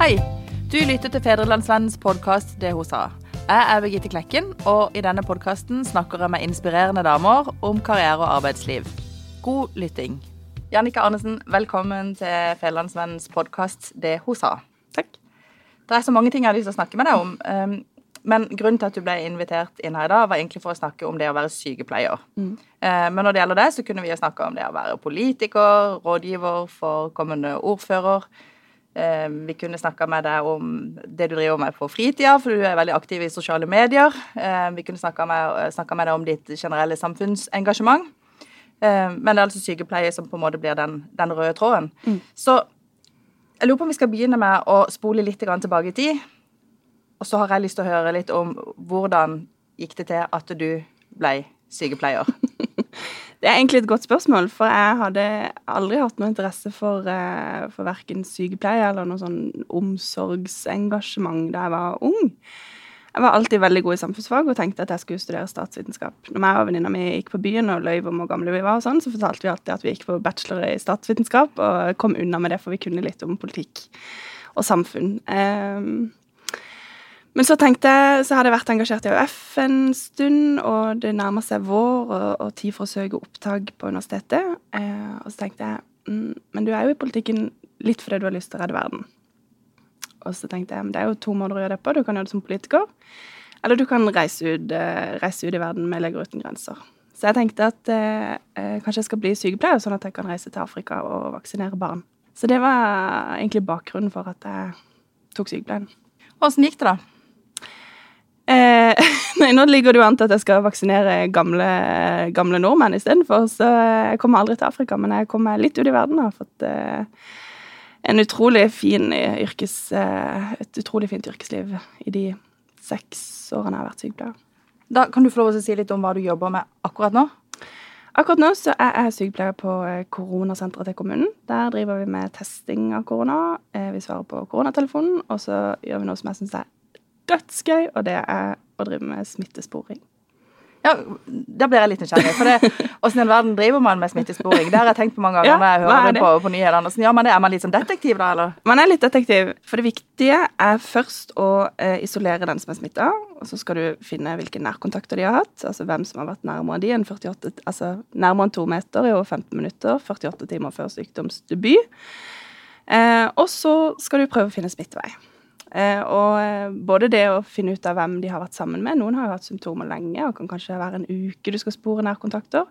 Hei! Du lytter til Fedrelandsvennens podkast Det hun sa. Jeg er Birgitte Klekken, og i denne podkasten snakker jeg med inspirerende damer om karriere og arbeidsliv. God lytting. Jannicke Arnesen, velkommen til Fedrelandsvennens podkast Det hun sa. Takk. Det er så mange ting jeg har lyst til å snakke med deg om. um, Men grunnen til at du ble invitert inn her i dag, var egentlig for å snakke om det å være sykepleier. Mm. Men når det gjelder det, så kunne vi ha snakka om det å være politiker, rådgiver for kommende ordfører. Eh, Vi kunne snakka med deg om det du driver med på fritida, for du er veldig aktiv i sosiale medier. Eh, Vi kunne snakka med, snakket med deg om ditt generelle samfunnsengasjement. Eh, Men det er altså sykepleie som på en måte blir den, den røde tråden. Så jeg lurer på om vi skal begynne med å spole litt tilbake i tid. Og så har jeg lyst til å høre litt om hvordan gikk det til at du ble sykepleier? Det er egentlig et godt spørsmål, for jeg hadde aldri hatt noe interesse for, eh, for verken sykepleie eller noe sånn omsorgsengasjement da jeg var ung. Jeg var alltid veldig god i samfunnsfag og tenkte at jeg skulle studere statsvitenskap. Når jeg og venninna mi gikk på byen og løy om hvor gamle vi var, og sånn, så fortalte vi alltid at vi gikk på bachelor i statsvitenskap, og kom unna med det, for vi kunne litt om politikk og samfunn. Um, men så tenkte jeg, så hadde jeg vært engasjert i AUF en stund, og det nærmer seg vår og, og tid for å søke opptak på universitetet. Eh, og så tenkte jeg mm, men du er jo i politikken litt fordi du har lyst til å redde verden. Og så tenkte jeg men det er jo to måter å gjøre det på. Du kan gjøre det som politiker, eller du kan reise ut, eh, reise ut i verden med Leger uten grenser. Så jeg tenkte at eh, eh, kanskje jeg skal bli sykepleier, sånn at jeg kan reise til Afrika og vaksinere barn. Så det var egentlig bakgrunnen for at jeg tok sykepleien. Åssen gikk det, da? Eh, nei, nå ligger det jo an til at jeg skal vaksinere gamle, gamle nordmenn istedenfor. Så jeg kommer aldri til Afrika, men jeg kommer litt ut i verden og har fått eh, en utrolig fin yrkes, eh, et utrolig fint yrkesliv i de seks årene jeg har vært sykepleier. Da kan du få lov til å si litt om hva du jobber med akkurat nå? Akkurat nå så er jeg sykepleier på eh, koronasenteret til kommunen. Der driver vi med testing av korona. Eh, Vi svarer på koronatelefonen, og så gjør vi noe som jeg syns er dødsgøy, og det er å drive med smittesporing. Ja, Da blir jeg litt nysgjerrig. For Åssen i all verden driver man med smittesporing? Det har jeg tenkt på mange ganger Ja, når jeg er hører det på, på nyhetene. Hvordan gjør man det? Er man litt som detektiv, da, eller? Man er litt detektiv, for det viktige er først å eh, isolere den som er smitta, og så skal du finne hvilke nærkontakter de har hatt, altså hvem som har vært nærmere de enn 48, altså nærmere enn to meter i over 15 minutter, 48 timer før sykdomsdebut. Eh, og så skal du prøve å finne smittevei. Eh, og eh, både det å finne ut av hvem de har vært sammen med, noen har jo hatt symptomer lenge, og kan kanskje være en uke du skal spore nærkontakter.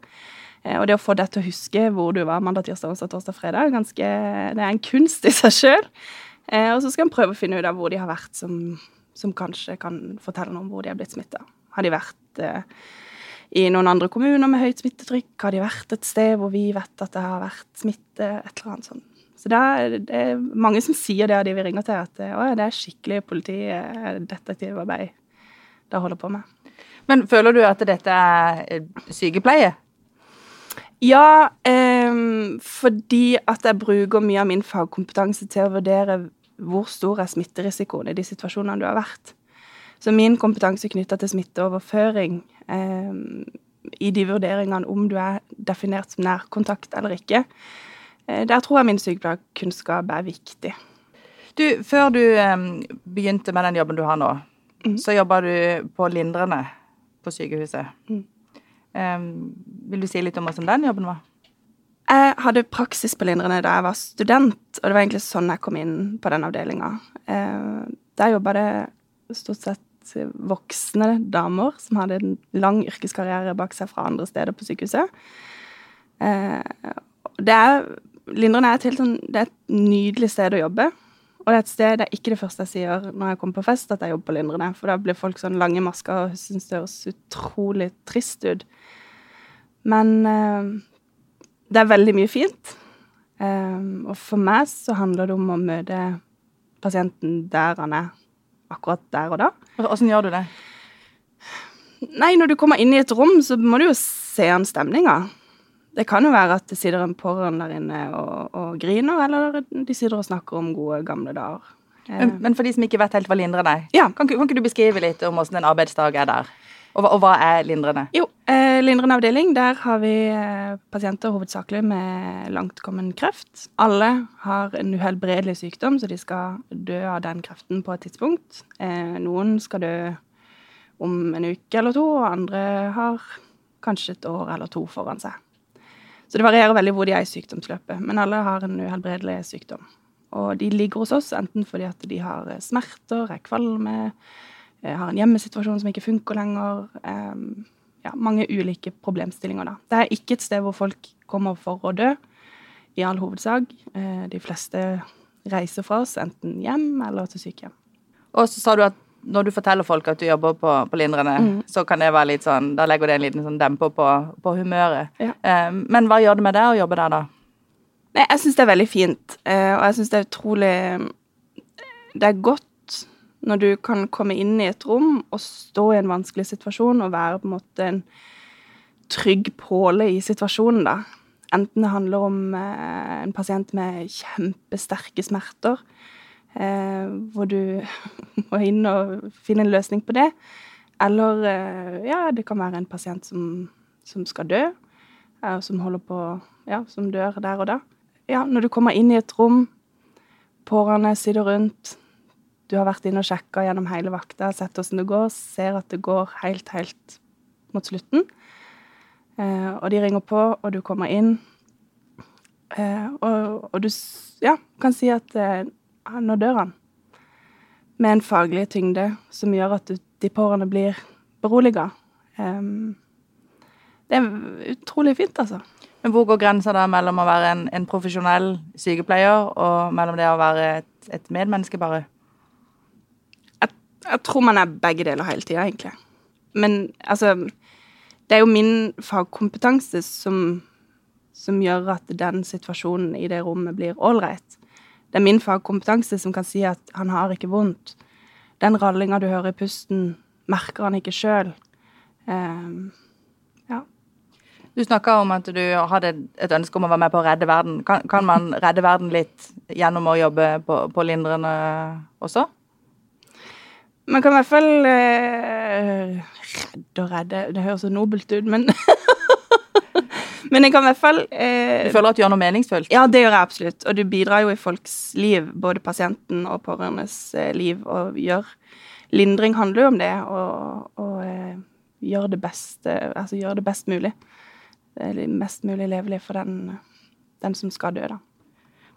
Eh, og det å få deg til å huske hvor du var mandag, tirsdag, onsdag, torsdag, fredag, ganske, det er en kunst i seg sjøl. Og så skal en prøve å finne ut av hvor de har vært som, som kanskje kan fortelle noe om hvor de har blitt smitta. Har de vært i noen andre kommuner med høyt smittetrykk? Har de vært et sted hvor vi vet at det har vært smitte? Et eller annet sånt. Så det er det er mange som sier det, av de vi ringer til, at eh, å, det er skikkelig politidetektivarbeid de holder på med. Men føler du at dette er eh, sykepleie? Ja, eh, fordi at jeg bruker mye av min fagkompetanse til å vurdere hvor stor er smitterisikoen i de situasjonene du har vært. Så min kompetanse knytta til smitteoverføring eh, i de vurderingene om du er definert som nærkontakt eller ikke, eh, der tror jeg min sykepleierkunnskap er viktig. Du, Før du begynte med den jobben du har nå, mm. så jobba du på Lindrene på sykehuset. Mm. Um, vil du si litt om hvordan den jobben var? Jeg hadde praksis på Lindrene da jeg var student, og det var egentlig sånn jeg kom inn på den avdelinga. Uh, der jobba det stort sett voksne damer som hadde en lang yrkeskarriere bak seg fra andre steder på sykehuset. Uh, det er, Lindrene er et helt sånn, det er et nydelig sted å jobbe. Og det er et sted, det er ikke det første jeg sier når jeg kommer på fest, at jeg jobber på Lindrene. For da blir folk sånn lange masker og syns det høres utrolig trist ut. Men eh, det er veldig mye fint. Eh, og for meg så handler det om å møte pasienten der han er, akkurat der og da. Åssen gjør du det? Nei, når du kommer inn i et rom, så må du jo se an stemninga. Det kan jo være at det sitter en pårørende der inne og, og griner, eller de sitter og snakker om gode, gamle dager. Eh, Men, men for de som ikke vet helt hva lindrende er, Ja. kan, kan ikke du beskrive litt om hvordan en arbeidsdag er der? Og, og hva er lindrende? Jo, eh, lindrende avdeling, der har vi eh, pasienter hovedsakelig med langtkommen kreft. Alle har en uhelbredelig sykdom, så de skal dø av den kreften på et tidspunkt. Eh, noen skal dø om en uke eller to, og andre har kanskje et år eller to foran seg. Så det varierer veldig hvor de er i sykdomsløpet, men alle har en uhelbredelig sykdom. Og de ligger hos oss enten fordi at de har eh, smerter, er kvalme, eh, har en hjemmesituasjon som ikke funker lenger. eh, ja, mange ulike problemstillinger, da. Det er ikke et sted hvor folk kommer for å dø, i all hovedsak. Eh, de fleste reiser fra oss enten hjem eller til sykehjem. Og så sa du at når du forteller folk at du jobber på, på lindrende, Mm. så kan det være litt sånn Da legger det en liten sånn demper på, på humøret. Ja. Eh, men hva gjør det med deg å jobbe der, da? Nei, jeg syns det er veldig fint, eh, og jeg syns det er utrolig Det er godt når du kan komme inn i et rom og stå i en vanskelig situasjon og være på en måte en trygg påle i situasjonen, da. Enten det handler om eh, en pasient med kjempesterke smerter, hvor du må inn og finne en løsning på det, eller eh, ja, det kan være en pasient som, som skal dø, eh, som holder på Ja, som dør der og da. Ja, når du kommer inn i et rom, pårørende sitter rundt, du har vært inne og sjekka gjennom hele vakta, sett åssen det går, ser at det går helt, helt mot slutten. Eh, og de ringer på, og du kommer inn. Eh, og, og du ja, kan si at eh, nå dør han. Med en faglig tyngde som gjør at de pårørende blir beroliga. Um, det er utrolig fint, altså. Men hvor går grensa da mellom å være en, en profesjonell sykepleier og mellom det å være et, et medmenneske, bare? jeg, jeg tror man er begge deler hele tida, egentlig. Men altså Det er jo min fagkompetanse som, som gjør at den situasjonen i det rommet blir ålreit. Det er min fagkompetanse som kan si at han har ikke vondt. Den rallinga du hører i pusten, merker han ikke sjøl. ja. Du snakka om at du hadde et ønske om å være med på å redde verden. Kan, kan man redde verden litt gjennom å jobbe på, på lindrende også? Man kan i hvert fall eh, redde og redde Det høres så nobelt ut, men Men jeg kan i hvert fall eh, Du føler at du gjør noe meningsfullt? Ja, det gjør jeg absolutt. Og du bidrar jo i folks liv, både pasienten og pårørendes eh, liv, og gjør Lindring handler jo om det, å eh, gjøre det beste Altså gjøre det best mulig. Eller mest mulig levelig for den, den som skal dø, da.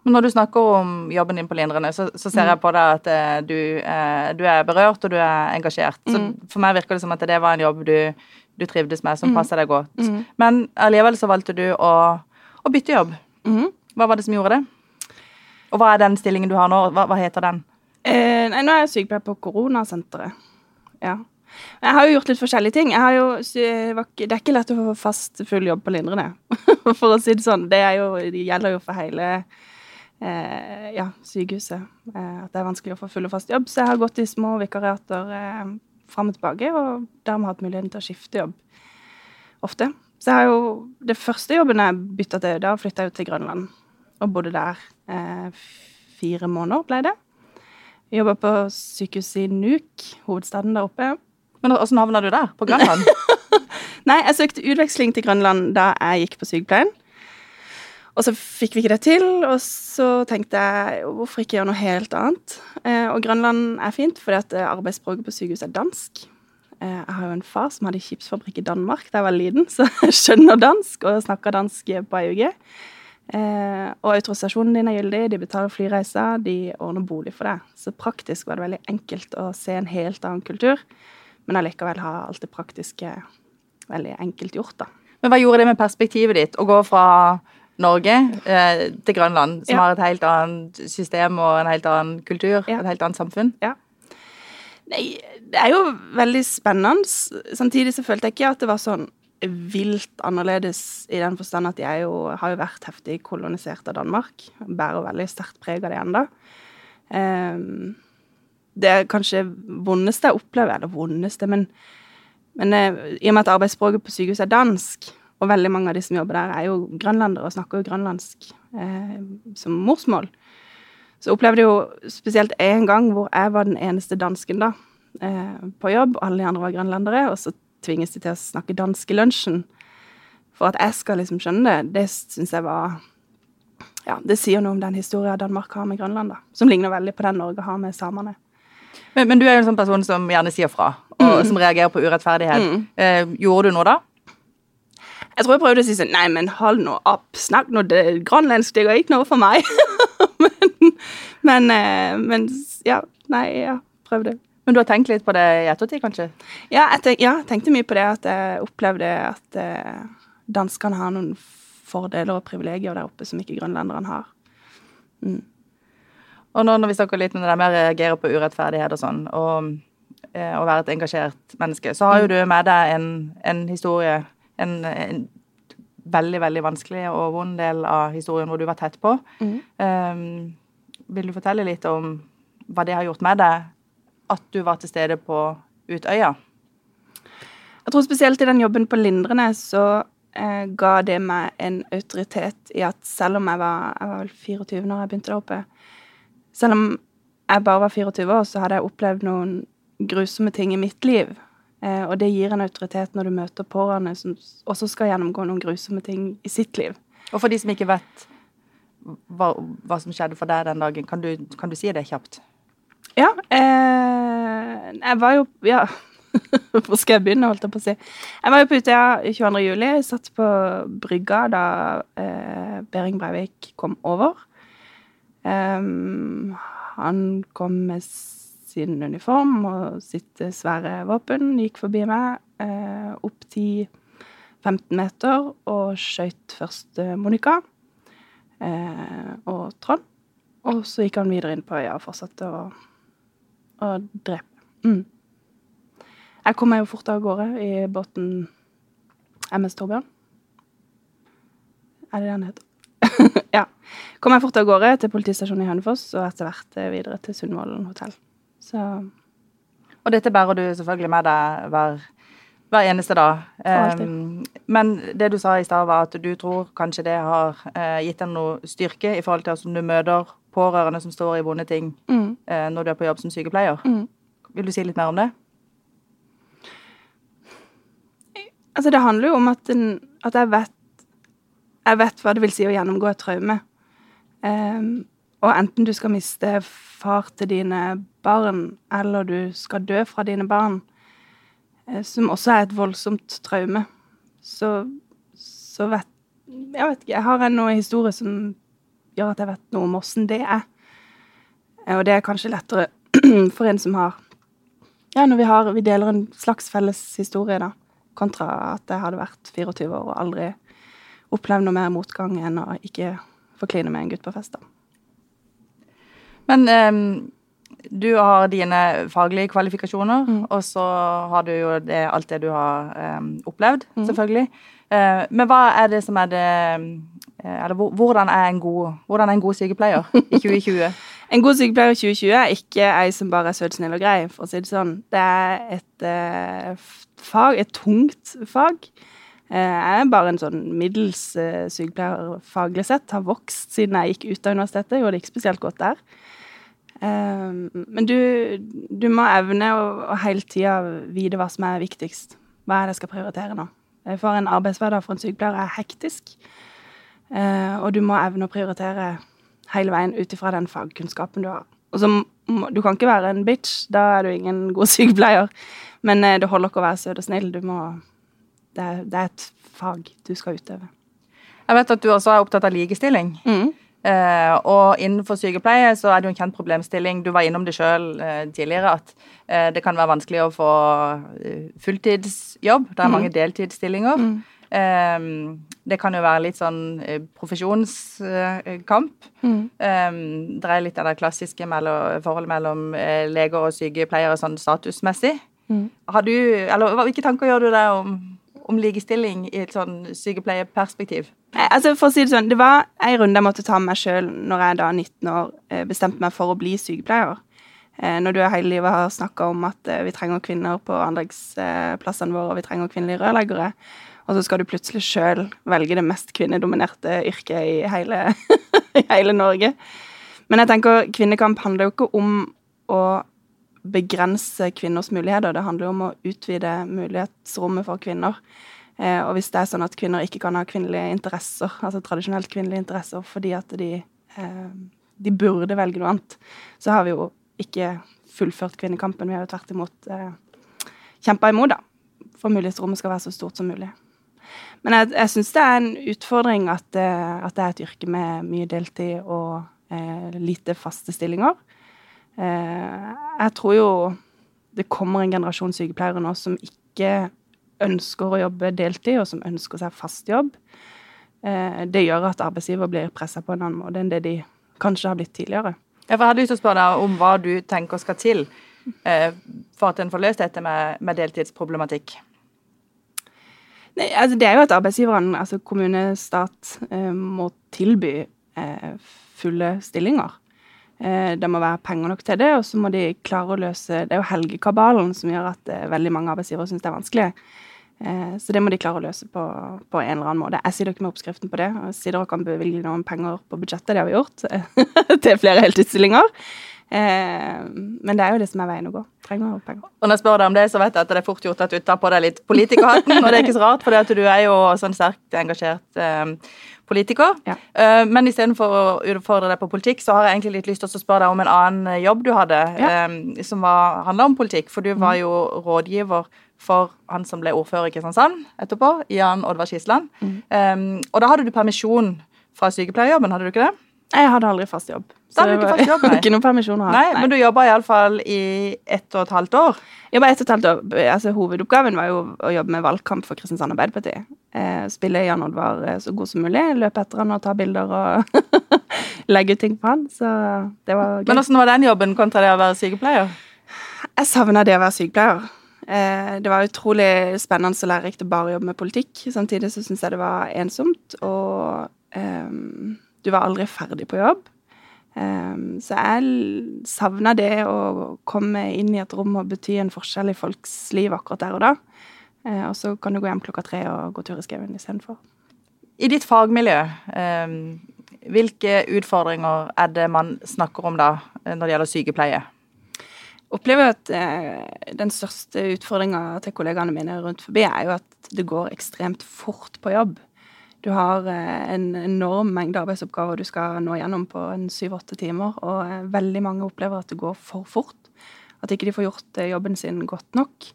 Men når du snakker om jobben din på Lindrende, så, så ser jeg på deg at eh, du, eh, du er berørt og du er engasjert. Så Mm. for meg virker det som at det var en jobb du, du trivdes med, som Mm. passer deg godt. Mm. Men allikevel så valgte du å, å bytte jobb. Mm. Hva var det som gjorde det? Og hva er den stillingen du har nå? Hva, hva heter den? Eh, nei, nå er jeg sykepleier på koronasenteret. Ja. Jeg har jo gjort litt forskjellige ting. Jo, ikke- det er ikke lett å få fast full jobb på Lindrende, for å si det sånn. Det, jo, det gjelder jo for hele eh, ja, sykehuset. Eh, at det er vanskelig å få full og fast jobb. Så jeg har gått i små vikariater eh, fram og tilbake, og dermed hatt muligheten til å skifte jobb ofte. Så jeg har jo Det første jobben jeg bytta til, da flytta jeg jo til Grønland. Og bodde der eh, fire måneder, ble det. Jobba på sykehuset i Nuuk, hovedstaden der oppe. Men åssen havna du der? På Grønland? Nei, jeg søkte utveksling til Grønland da jeg gikk på sykepleien. Og så fikk vi ikke det til, og så tenkte jeg hvorfor ikke gjøre noe helt annet? Eh, og Grønland er fint, fordi at eh, arbeidsspråket på sykehuset er dansk. Eh, jeg har jo en far som hadde skipsfabrikk i Danmark da jeg var liten, så jeg skjønner dansk og snakker dansk på AUG. Og autorisasjonen din er gyldig, de betaler flyreiser, de ordner bolig for deg. Så praktisk var det veldig enkelt å se en helt annen kultur, men allikevel ha alt det praktiske veldig enkelt gjort, da. Men hva gjorde det med perspektivet ditt å gå fra Norge eh, til Grønland, som Ja. har et helt annet system og en helt annen kultur, Ja. et helt annet samfunn? Nei, det er jo veldig spennende. Samtidig så følte jeg ikke at det var sånn vilt annerledes i den forstand at jeg jo, har jo vært heftig kolonisert av Danmark. Bærer veldig sterkt preg av det ennå. det er kanskje vondeste jeg opplever, eller vondeste, men, men eh, i og med at arbeidsspråket på sykehuset er dansk, og veldig mange av de som jobber der, er jo grønlandere og snakker jo grønlandsk eh, som morsmål, så opplevde jeg jo spesielt én gang hvor jeg var den eneste dansken da, eh, på jobb, alle de andre var grønlandere, og så tvinges de til å snakke dansk i lunsjen. For at jeg skal liksom skjønne det, det syns jeg var Ja, det sier noe om den historien Danmark har med Grønland, da. Som ligner veldig på den Norge har med samene. Men, men, du er jo en sånn person som gjerne sier fra, og mm. som reagerer på urettferdighet. Mm. Eh, gjorde du noe da? Jeg tror jeg prøvde å si sånn Nei, men hold nå opp. Snakk nå det grønlandsk. Det går ikke noe for meg. men, men, eh, men, ja. Nei, ja. Prøvde. Men du har tenkt litt på det i ettertid, kanskje? Ja, jeg tenk, ja, tenkte mye på det. At jeg opplevde at eh, danskene har noen fordeler og privilegier der oppe som ikke grønlenderne har. Mm. Og nå når vi snakker litt om det der med å reagere på urettferdighet og sånn, og eh, å være et engasjert menneske, så har jo mm. du med deg en, en historie, en, en, veldig, veldig vanskelig og vond del av historien hvor du var tett på. Mm. Um, vil du fortelle litt om hva det har gjort med deg at du var til stede på Utøya? Jeg tror spesielt i den jobben på Lindrene så eh, ga det meg en autoritet i at selv om jeg var, jeg var vel 24 når jeg begynte der oppe Selv om jeg bare var 24 år, så hadde jeg opplevd noen grusomme ting i mitt liv. Eh, og det gir en autoritet når du møter pårørende som også skal gjennomgå noen grusomme ting i sitt liv. Og for de som ikke vet hva, hva som skjedde for deg den dagen, kan du, kan du si det kjapt? Ja. Eh, jeg var jo Ja. Hvor skal jeg begynne, holdt jeg på å si. Jeg var jo på Utøya 22. juli. Jeg Satt på brygga da eh, Behring Breivik kom over. Um, han kom med sin uniform og sitt svære våpen, gikk forbi meg eh, opp 10-15 meter og skøyt først Monica eh, og Trond. Og så gikk han videre inn på øya og fortsatte å å drepe. Mm. Jeg kom meg jo fort av gårde i båten MS Torbjørn. Er det det den heter? ja. Kom meg fort av gårde til politistasjonen i Hønefoss, og etter hvert videre til Sundvolden hotell. Så Og dette bærer du selvfølgelig med deg hver, hver eneste dag. Um, men det du sa i stad, var at du tror kanskje det har uh, gitt deg noe styrke i forhold til hvordan du møter pårørende som står i vonde ting mm. uh, når du er på jobb som sykepleier. Mm. Vil du si litt mer om det? Altså, det handler jo om at, den, at jeg, vet, jeg vet hva det vil si å gjennomgå et traume. Um, og enten du skal miste far til dine barn, eller du skal dø fra dine barn, eh, som også er et voldsomt traume, så, så vet Jeg vet ikke, jeg har en historie som gjør at jeg vet noe om åssen det er. Eh, og det er kanskje lettere for en som har Ja, når vi, har, vi deler en slags felles historie, da, kontra at jeg hadde vært 24 år og aldri opplevd noe mer motgang enn å ikke forkline med en gutt på fest. da. Men um, du har dine faglige kvalifikasjoner, mm. og så har du jo det, alt det du har um, opplevd, mm. selvfølgelig. Uh, men hva er det som er det Eh, eller hvordan er en god, er en god sykepleier i 2020? en god sykepleier i 2020 er ikke ei som bare er søt, snill og grei, for å si det sånn. Det er et uh, fag, et tungt fag. Uh, jeg er bare en sånn middels uh, sykepleier faglig sett. Har vokst siden jeg gikk ut av universitetet. Gjorde det ikke spesielt godt der. men du, du, må evne å, å hele tida vite hva som er viktigst. Hva er det jeg skal prioritere nå? For en arbeidshverdag for en sykepleier er hektisk. Eh, og du må evne å prioritere hele veien ut ifra den fagkunnskapen du har. Og så Du kan ikke være en bitch, da er du ingen god sykepleier. Men eh, det holder ikke å være søt og snill. Du må det er, det er, et fag du skal utøve. Jeg vet at du også er opptatt av likestilling. Mm. Uh, og innenfor sykepleie så er det jo en kjent problemstilling. Du var innom det sjøl uh, tidligere, at uh, det kan være vanskelig å få fulltidsjobb. Det er mm. mange deltidsstillinger. Mm. Um, det kan jo være litt sånn eh, profesjonskamp. Mm. Um, det er litt av det klassiske mellom, forholdet mellom eh, leger og sykepleiere sånn statusmessig. Mm. Har du, eller Hvilke tanker gjør du deg om, om likestilling i et sånn sykepleierperspektiv? Eh, altså for å si Det sånn, det var en runde jeg måtte ta med meg sjøl når jeg da 19 år bestemte meg for å bli sykepleier. Når du hele livet har snakka om at vi trenger kvinner på anleggsplassene våre, og vi trenger kvinnelige rørleggere og så skal du plutselig sjøl velge det mest kvinnedominerte yrket i hele, i hele, Norge. Men jeg tenker, kvinnekamp handler jo ikke om å begrense kvinners muligheter. Det handler om å utvide mulighetsrommet for kvinner. Eh, og hvis det er sånn at kvinner ikke kan ha kvinnelige interesser, altså tradisjonelt kvinnelige interesser fordi at de, eh, de burde velge noe annet, så har vi jo ikke fullført kvinnekampen. Vi har jo tvert imot eh, kjempa imot, da. For mulighetsrommet skal være så stort som mulig. Men jeg, jeg syns det er en utfordring at, eh, at, det er et yrke med mye deltid og eh, lite faste stillinger. Eh, jeg tror jo det kommer en generasjon sykepleiere nå som ikke ønsker å jobbe deltid, og som ønsker seg fast jobb. Eh, det gjør at arbeidsgiver blir pressa på en annen måte enn det de kanskje har blitt tidligere. Jeg hadde lyst til å spørre deg om hva du tenker skal til eh, for at en får løst dette med, med deltidsproblematikk. Nei, altså Det er jo at arbeidsgiveren, altså kommune, stat, må tilby fulle stillinger. Eh, det må være penger nok til det, og så må de klare å løse Det er jo helgekabalen som gjør at eh, veldig mange arbeidsgivere syns det er vanskelig. Eh, så det må de klare å løse på, på en eller annen måte. Jeg sier dere med oppskriften på det. Jeg sier dere kan bevilge noen penger på budsjettet, det har vi gjort, til flere heltidsstillinger. Eh, men det er jo det som er veien å gå. Trenger penger. Og når jeg spør deg om det, så vet jeg at det er fort gjort at du tar på deg litt politikerhatten, og det er ikke så rart, for du er jo sånn sterkt engasjert eh, politiker. Ja. Uh, men istedenfor å utfordre deg på politikk, så har jeg egentlig litt lyst til å spørre deg om en annen jobb du hadde, ja. eh, som handla om politikk. For du var jo rådgiver for han som ble ordfører i Kristiansand etterpå, Jan Oddvar Skisland. Mm. Um, og da hadde du permisjon fra sykepleierjobben, hadde du ikke det? Jeg hadde aldri fast jobb. Så hadde du ikke fast jobb, ikke noen permisjon å ha. Nei, nei. Men du jobba iallfall i ett og et halvt år? Jobba ett og et halvt år. Altså, hovedoppgaven var jo å jobbe med valgkamp for Kristiansand Arbeiderparti. Eh, spille Jan Oddvar eh, så god som mulig, løpe etter han og ta bilder og legge ut ting på han. Så det var gøy. Men åssen var den jobben kontra det å være sykepleier? Jeg savna det å være sykepleier. Eh, det var utrolig spennende og lærerikt å bare jobbe med politikk. Samtidig så syns jeg det var ensomt, og um, du var aldri ferdig på jobb. Um, så jeg savna det å komme inn i et rom og bety en forskjell i folks liv akkurat der og da. Uh, og så kan du gå hjem klokka tre og gå tur i skauen istedenfor. I ditt fagmiljø, um, hvilke utfordringer er det man snakker om da når det gjelder sykepleie? opplever at eh, den største utfordringa til kollegaene mine rundt forbi er jo at det går ekstremt fort på jobb. Du har eh, en enorm mengde arbeidsoppgaver du skal nå gjennom på en syv-åtte timer, og eh, veldig mange opplever at det går for fort. At ikke de får gjort eh, jobben sin godt nok.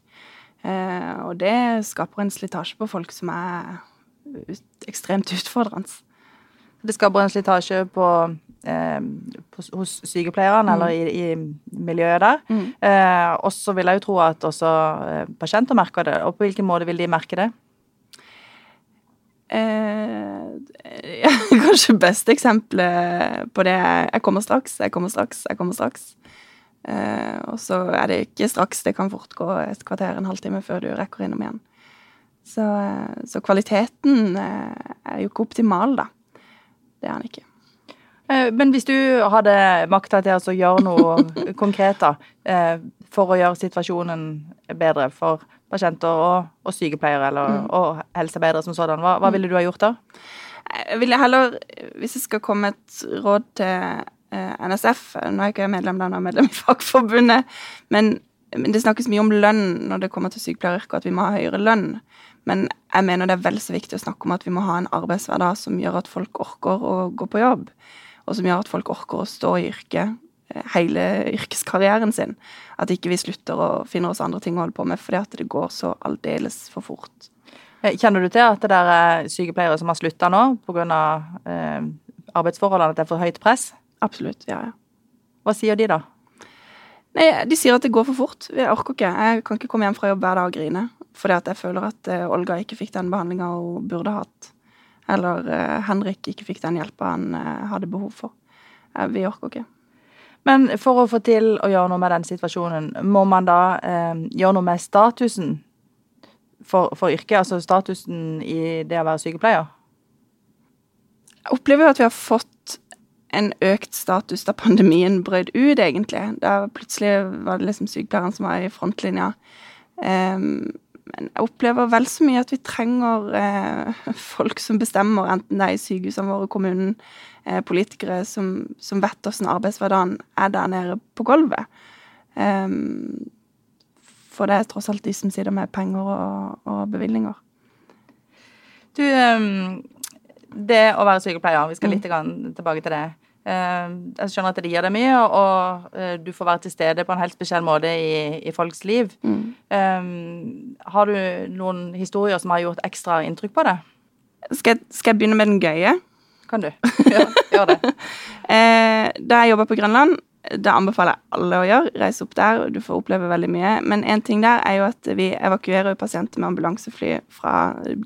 Og det skaper en slitasje på folk som er ekstremt utfordrende. Det skaper en slitasje på eh, hos sykepleierne mm. eller i, i, miljøet der. Mm. Eh, og så vil jeg jo tro at også pasienter merker det. Og på hvilken måte vil de merke det? Eh, ja, kanskje beste eksempelet på det er 'jeg kommer straks', 'jeg kommer straks', 'jeg kommer straks'. Eh, og så er det ikke straks, det kan fort gå et kvarter, en halvtime før du rekker innom igjen. Så, eh, så kvaliteten eh, er jo ikke optimal, da. Det er han ikke. Eh, men hvis du hadde makta til å gjøre noe konkret da, for å gjøre situasjonen bedre for pasienter og, og sykepleiere eller, mm. og helsearbeidere som sådan, hva, hva, mm. ville du ha gjort da? Jeg ville heller, hvis jeg skal komme et råd til eh, NSF Nå er jeg ikke medlem der, nå er jeg medlem i Fagforbundet, men, men, det snakkes mye om lønn når det kommer til sykepleieryrket, at vi må ha høyere lønn. Men jeg mener det er vel så viktig å snakke om at vi må ha en arbeidshverdag som gjør at folk orker å gå på jobb og som gjør at folk orker å stå i yrket hele yrkeskarrieren sin. At ikke vi slutter å finne oss andre ting å holde på med fordi at det går så aldeles for fort. Eh, kjenner du til at det der er sykepleiere som har slutta nå pga. Eh, arbeidsforholdene, at det er for høyt press? Absolutt, ja, ja. Hva sier de da? Nei, De sier at det går for fort. Jeg orker ikke. Jeg kan ikke komme hjem fra jobb hver dag og grine. Fordi at jeg føler at eh, Olga ikke fikk den behandlinga hun burde hatt eller Henrik ikke fikk den hjelpa han hadde behov for. Vi orker ikke. Men for å få til å gjøre noe med den situasjonen, må man da gjøre noe med statusen for, for, yrket? Altså statusen i det å være sykepleier? Jeg opplever jo at vi har fått en økt status da pandemien brøt ut, egentlig. Da plutselig var det liksom sykepleieren som var i frontlinja. Um, men jeg opplever vel så mye at vi trenger eh, folk som bestemmer, enten det er i sykehusene våre, kommunen, eh, politikere som, som vet hvordan arbeidshverdagen er der nede på gulvet. Um, for det er tross alt de som sitter med penger og, og bevilgninger. Du, um, det å være sykepleier, vi skal litt mm. tilbake til det. Jeg skjønner at det gir deg mye, og, uh, du får være til stede på en helt spesiell måte i, i folks liv. Mm. Um, har du noen historier som har gjort ekstra inntrykk på deg? Skal, skal jeg begynne med den gøye? Kan du. Ja, gjør det. da jeg jobba på Grønland, det anbefaler jeg alle å gjøre. Reise opp der, du får oppleve veldig mye. Men en ting der er jo at vi evakuerer pasienter med ambulansefly fra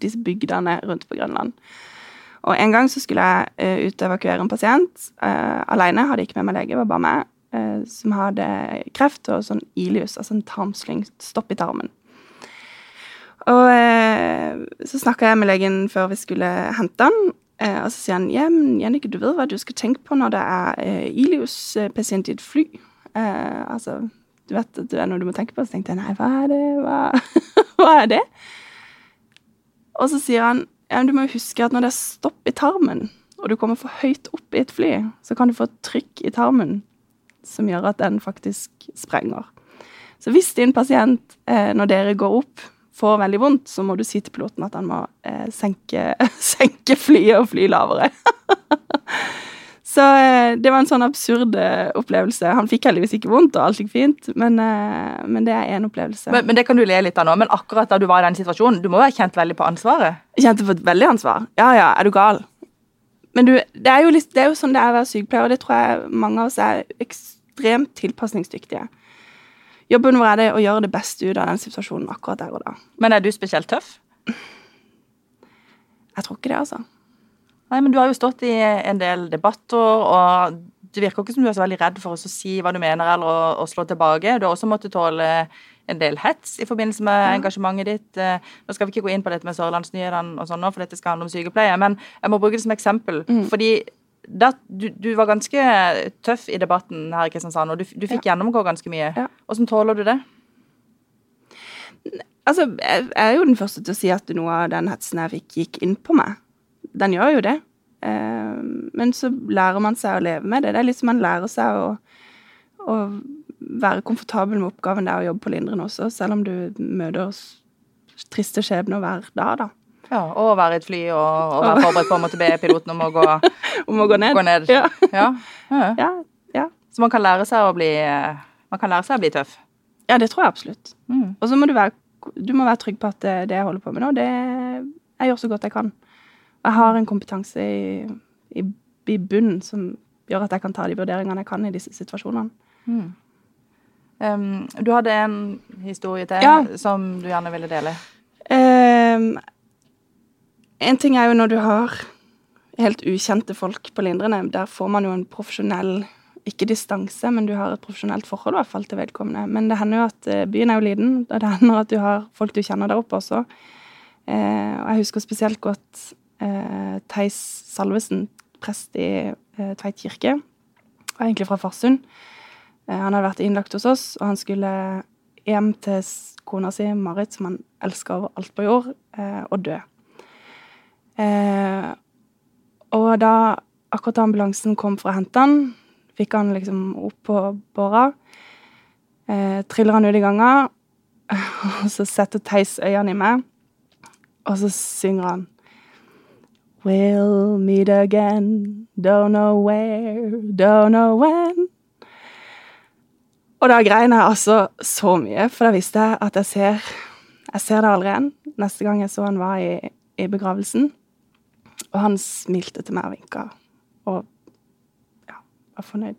disse bygdene rundt på Grønland. Og en gang så skulle jeg uh, ut og evakuere en pasient uh, alene. Hadde ikke med meg lege, var bare meg. Uh, som hadde kreft og sånn ilius, altså en tarmslyng, stopp i tarmen. Og uh, så snakka jeg med legen før vi skulle hente han, Uh, og så sier han ja, men Jannicke, du vet hva du skal tenke på når det er uh, Ilius-pasient i et fly. Eh, altså, du vet at det er noe du må tenke på. Så tenkte jeg nei, hva er det? Hva, hva er det? Og så sier han du må huske at når det er stopp i tarmen, og du kommer for høyt opp i et fly, så kan du få trykk i tarmen som gjør at den faktisk sprenger. Så hvis din pasient, eh, når dere går opp får veldig vondt, så må du si til piloten at han må eh, senke, senke, flyet og fly lavere. så eh, det var en sånn absurd eh, opplevelse. Han fikk heldigvis ikke vondt, og alt gikk fint, men, eh, men det er én opplevelse. Men, men, det kan du le litt av nå. Men akkurat da du var i den situasjonen, du må jo ha kjent veldig på ansvaret? Jeg kjente på et veldig ansvar. Ja ja, er du gal? Men du, det er, litt, det er jo sånn det er å være sykepleier, og det tror jeg mange av oss er ekstremt tilpasningsdyktige. Jobben vår er det å gjøre det beste ut av den situasjonen akkurat der og da. Men er du spesielt tøff? Jeg tror ikke det, altså. Nei, men du har jo stått i en del debatter, og det virker ikke som du er så veldig redd for å si hva du mener eller å, å slå tilbake. Du har også måttet tåle en del hets i forbindelse med engasjementet ditt. Eh, nå skal vi ikke gå inn på dette med Sørlandsnyhetene og sånn for dette skal handle om sykepleie, men jeg må bruke det som eksempel. Mm. fordi da, du, du, var ganske tøff i debatten her i Kristiansand, og du, du fikk ja. gjennomgå ganske mye. Ja. Hvordan tåler du det? Altså, jeg er jo den første til å si at noe av den hetsen jeg fikk, gikk inn på meg. Den gjør jo det. Eh, men så lærer man seg å leve med det. Det er liksom man lærer seg å, å være komfortabel med oppgaven det er å jobbe på Lindren også, selv om du møter triste skjebner hver dag, da. Ja, Og være i et fly og, og, være forberedt på å måtte be piloten om å gå, om å gå ned. Gå ned. Ja. Ja. Ja. ja. Så man kan lære seg å bli, man kan lære seg å bli tøff? Ja, det tror jeg absolutt. Mm. Og så må du være, du må være trygg på at det, det jeg holder på med nå, det jeg gjør så godt jeg kan. Jeg har en kompetanse i, i, i bunnen som gjør at jeg kan ta de vurderingene jeg kan i disse situasjonene. Mm. Um, du hadde en historie til ja. som du gjerne ville dele? Um, en ting er jo når du har helt ukjente folk på Lindrene. Der får man jo en profesjonell ikke distanse, men du har et profesjonelt forhold i hvert fall til vedkommende. Men det hender jo at eh, byen er jo liten, og det hender at du har folk du kjenner der oppe også. Eh, og jeg husker spesielt godt eh, Theis Salvesen, prest i eh, Tveit kirke. Var egentlig fra Farsund. Eh, han hadde vært innlagt hos oss, og han skulle hjem til kona si, Marit, som han elsker over alt på jord, eh, og dø. Eh, og da akkurat da ambulansen kom for å hente han, fikk han liksom opp på båra. Eh, triller han ut i ganga, og så setter Theis øynene i meg, og så synger han We'll meet again, don't know where, don't know when. Og da grein jeg altså så mye, for da visste jeg at jeg ser Jeg ser det aldri igjen. Neste gang jeg så han var i, i begravelsen. Og han smilte til meg og vinka, og ja, var fornøyd.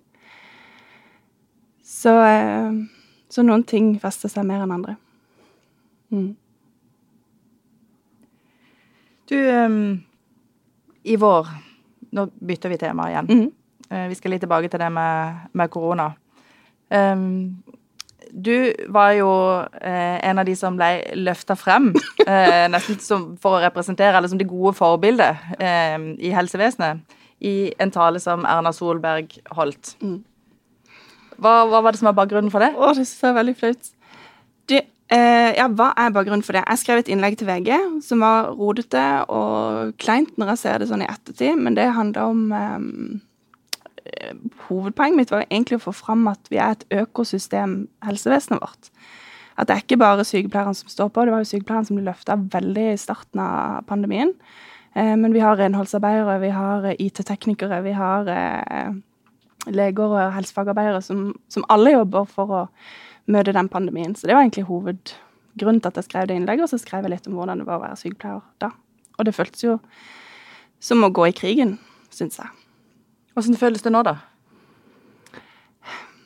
Så, eh, så noen ting fester seg mer enn andre. Mm. Du, um, i vår Nå bytter vi tema igjen. Mm. Uh, vi skal litt tilbake til det med, med korona. Um, du var jo eh, en av de som ble løfta frem, eh, nesten som for å representere, eller som det gode forbildet eh, i helsevesenet, i en tale som Erna Solberg holdt. Mm. Hva, hva, var det som var bakgrunnen for det? Å, det synes jeg er veldig flaut. Eh, ja, hva er bakgrunnen for det? Jeg skrev et innlegg til VG som var rodete og kleint når jeg ser det sånn i ettertid, men det handla om eh, eh, hovedpoenget mitt var egentlig å få fram at vi er et økosystem, helsevesenet vårt. At det er ikke bare sykepleierne som står på. Det var jo sykepleierne som ble løfta veldig i starten av pandemien. Eh, men vi har renholdsarbeidere, vi har IT-teknikere, vi har leger og helsefagarbeidere som, som, alle jobber for å møte den pandemien. Så det var egentlig hovedgrunnen til at jeg skrev det innlegget, og så skrev jeg litt om hvordan det var å være sykepleier da. Og det føltes jo som å gå i krigen, syns jeg. Åssen føles det nå, da?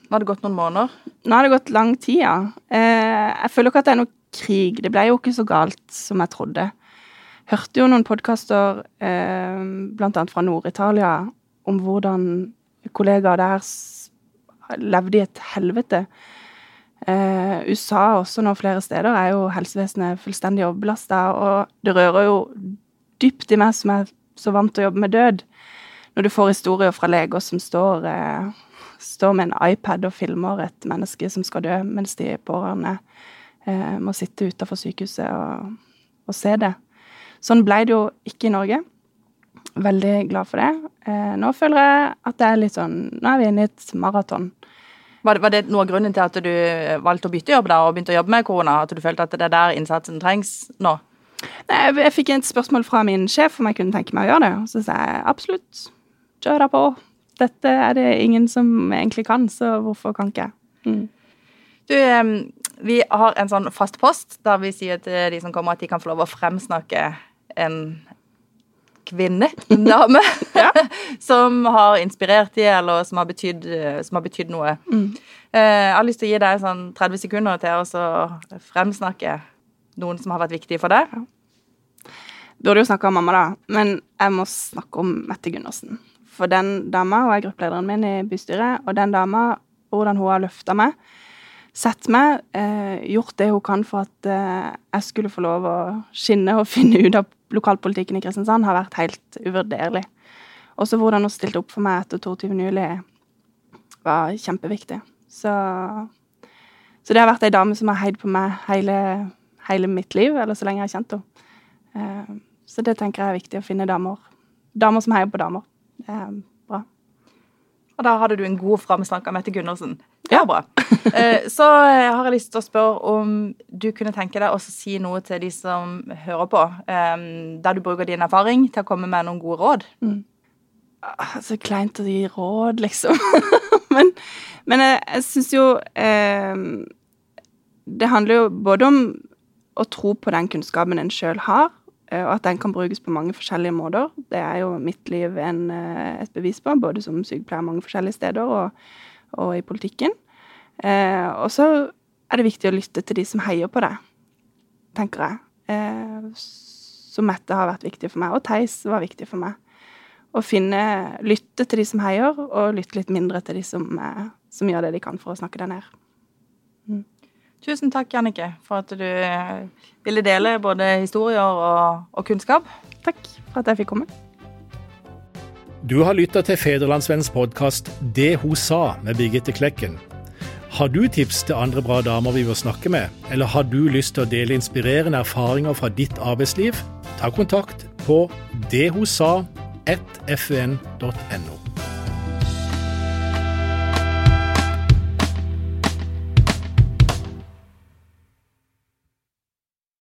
Nå Har det gått noen måneder? Nå har det gått lang tid, ja. Eh, jeg føler ikke at det er noe krig. Det ble jo ikke så galt som jeg trodde. Hørte jo noen podkaster, eh, blant annet fra Nord-Italia, om hvordan kollegaer der levde i et helvete. Eh, USA også nå flere steder er jo helsevesenet fullstendig overbelasta, og det rører jo dypt i meg som er så vant til å jobbe med død, når du får historier fra leger som står, eh, står med en iPad og filmer et menneske som skal dø, mens de pårørende eh, må sitte utafor sykehuset og, og, se det. Sånn ble det jo ikke i Norge. Veldig glad for det. Eh, nå føler jeg at det er litt sånn Nå er vi inne i et maraton. Var det, var det, noe av grunnen til at du valgte å bytte jobb da, og begynte å jobbe med korona? At du følte at det er der innsatsen trengs nå? Nei, jeg, fikk et spørsmål fra min sjef om jeg kunne tenke meg å gjøre det. Og så sa jeg absolutt, kjør på. Dette er det ingen som egentlig kan, så hvorfor kan ikke jeg? Mm. Du, vi har en sånn fast post der vi sier til de som kommer at de kan få lov å fremsnakke en kvinne, en dame, ja. som har inspirert de, eller som har betydd, som har betydd noe. Mm. Eh, jeg har lyst til å gi deg sånn 30 sekunder til å fremsnakke noen som har vært viktige for deg? Du Burde jo snakke om mamma, da, men jeg må snakke om Mette Gundersen. For den dama, hun er gruppelederen min i bystyret, og den dama, hvordan hun har løfta meg, sett meg, eh, gjort det hun kan for at eh, jeg skulle få lov å skinne og finne ut av lokalpolitikken i Kristiansand, har vært helt uvurderlig. Også hvordan hun stilte opp for meg etter 22. juli, var kjempeviktig. Så, så det har vært ei dame som har heid på meg hele hele mitt liv, eller så lenge jeg har kjent henne. Eh, så det tenker jeg er viktig, å finne damer. Damer som heier på damer. Det er bra. Og da hadde du en god framsnakka Mette Gundersen. Det er bra. Eh, så eh, har jeg lyst til å spørre om du kunne tenke deg å si noe til de som hører på, der du bruker din erfaring til å komme med noen gode råd. Mm. Ah, så kleint å gi råd, liksom. men, men, jeg, jeg syns jo eh, Det handler jo både om å tro på den kunnskapen en sjøl har, eh, og at den kan brukes på mange forskjellige måter. Det er jo mitt liv en, eh, et bevis på, både som sykepleier mange forskjellige steder og, og i politikken. Eh, og så er det viktig å lytte til de som heier på deg, tenker jeg. Eh, så Mette har vært viktig for meg, og Theis var viktig for meg. Å finne, lytte til de som heier, og lytte litt mindre til de som, eh, som gjør det de kan for å snakke deg ned. Mm. Tusen takk, Jannike, for at du eh, ville dele både historier og, og kunnskap. Takk for at jeg fikk komme. Du har lytta til Federlandsvennens podkast 'Det hun sa' med Birgitte Klekken. Har du tips til andre bra damer vi bør snakke med, eller har du lyst til å dele inspirerende erfaringer fra ditt arbeidsliv? Ta kontakt på dethosa1fn.no.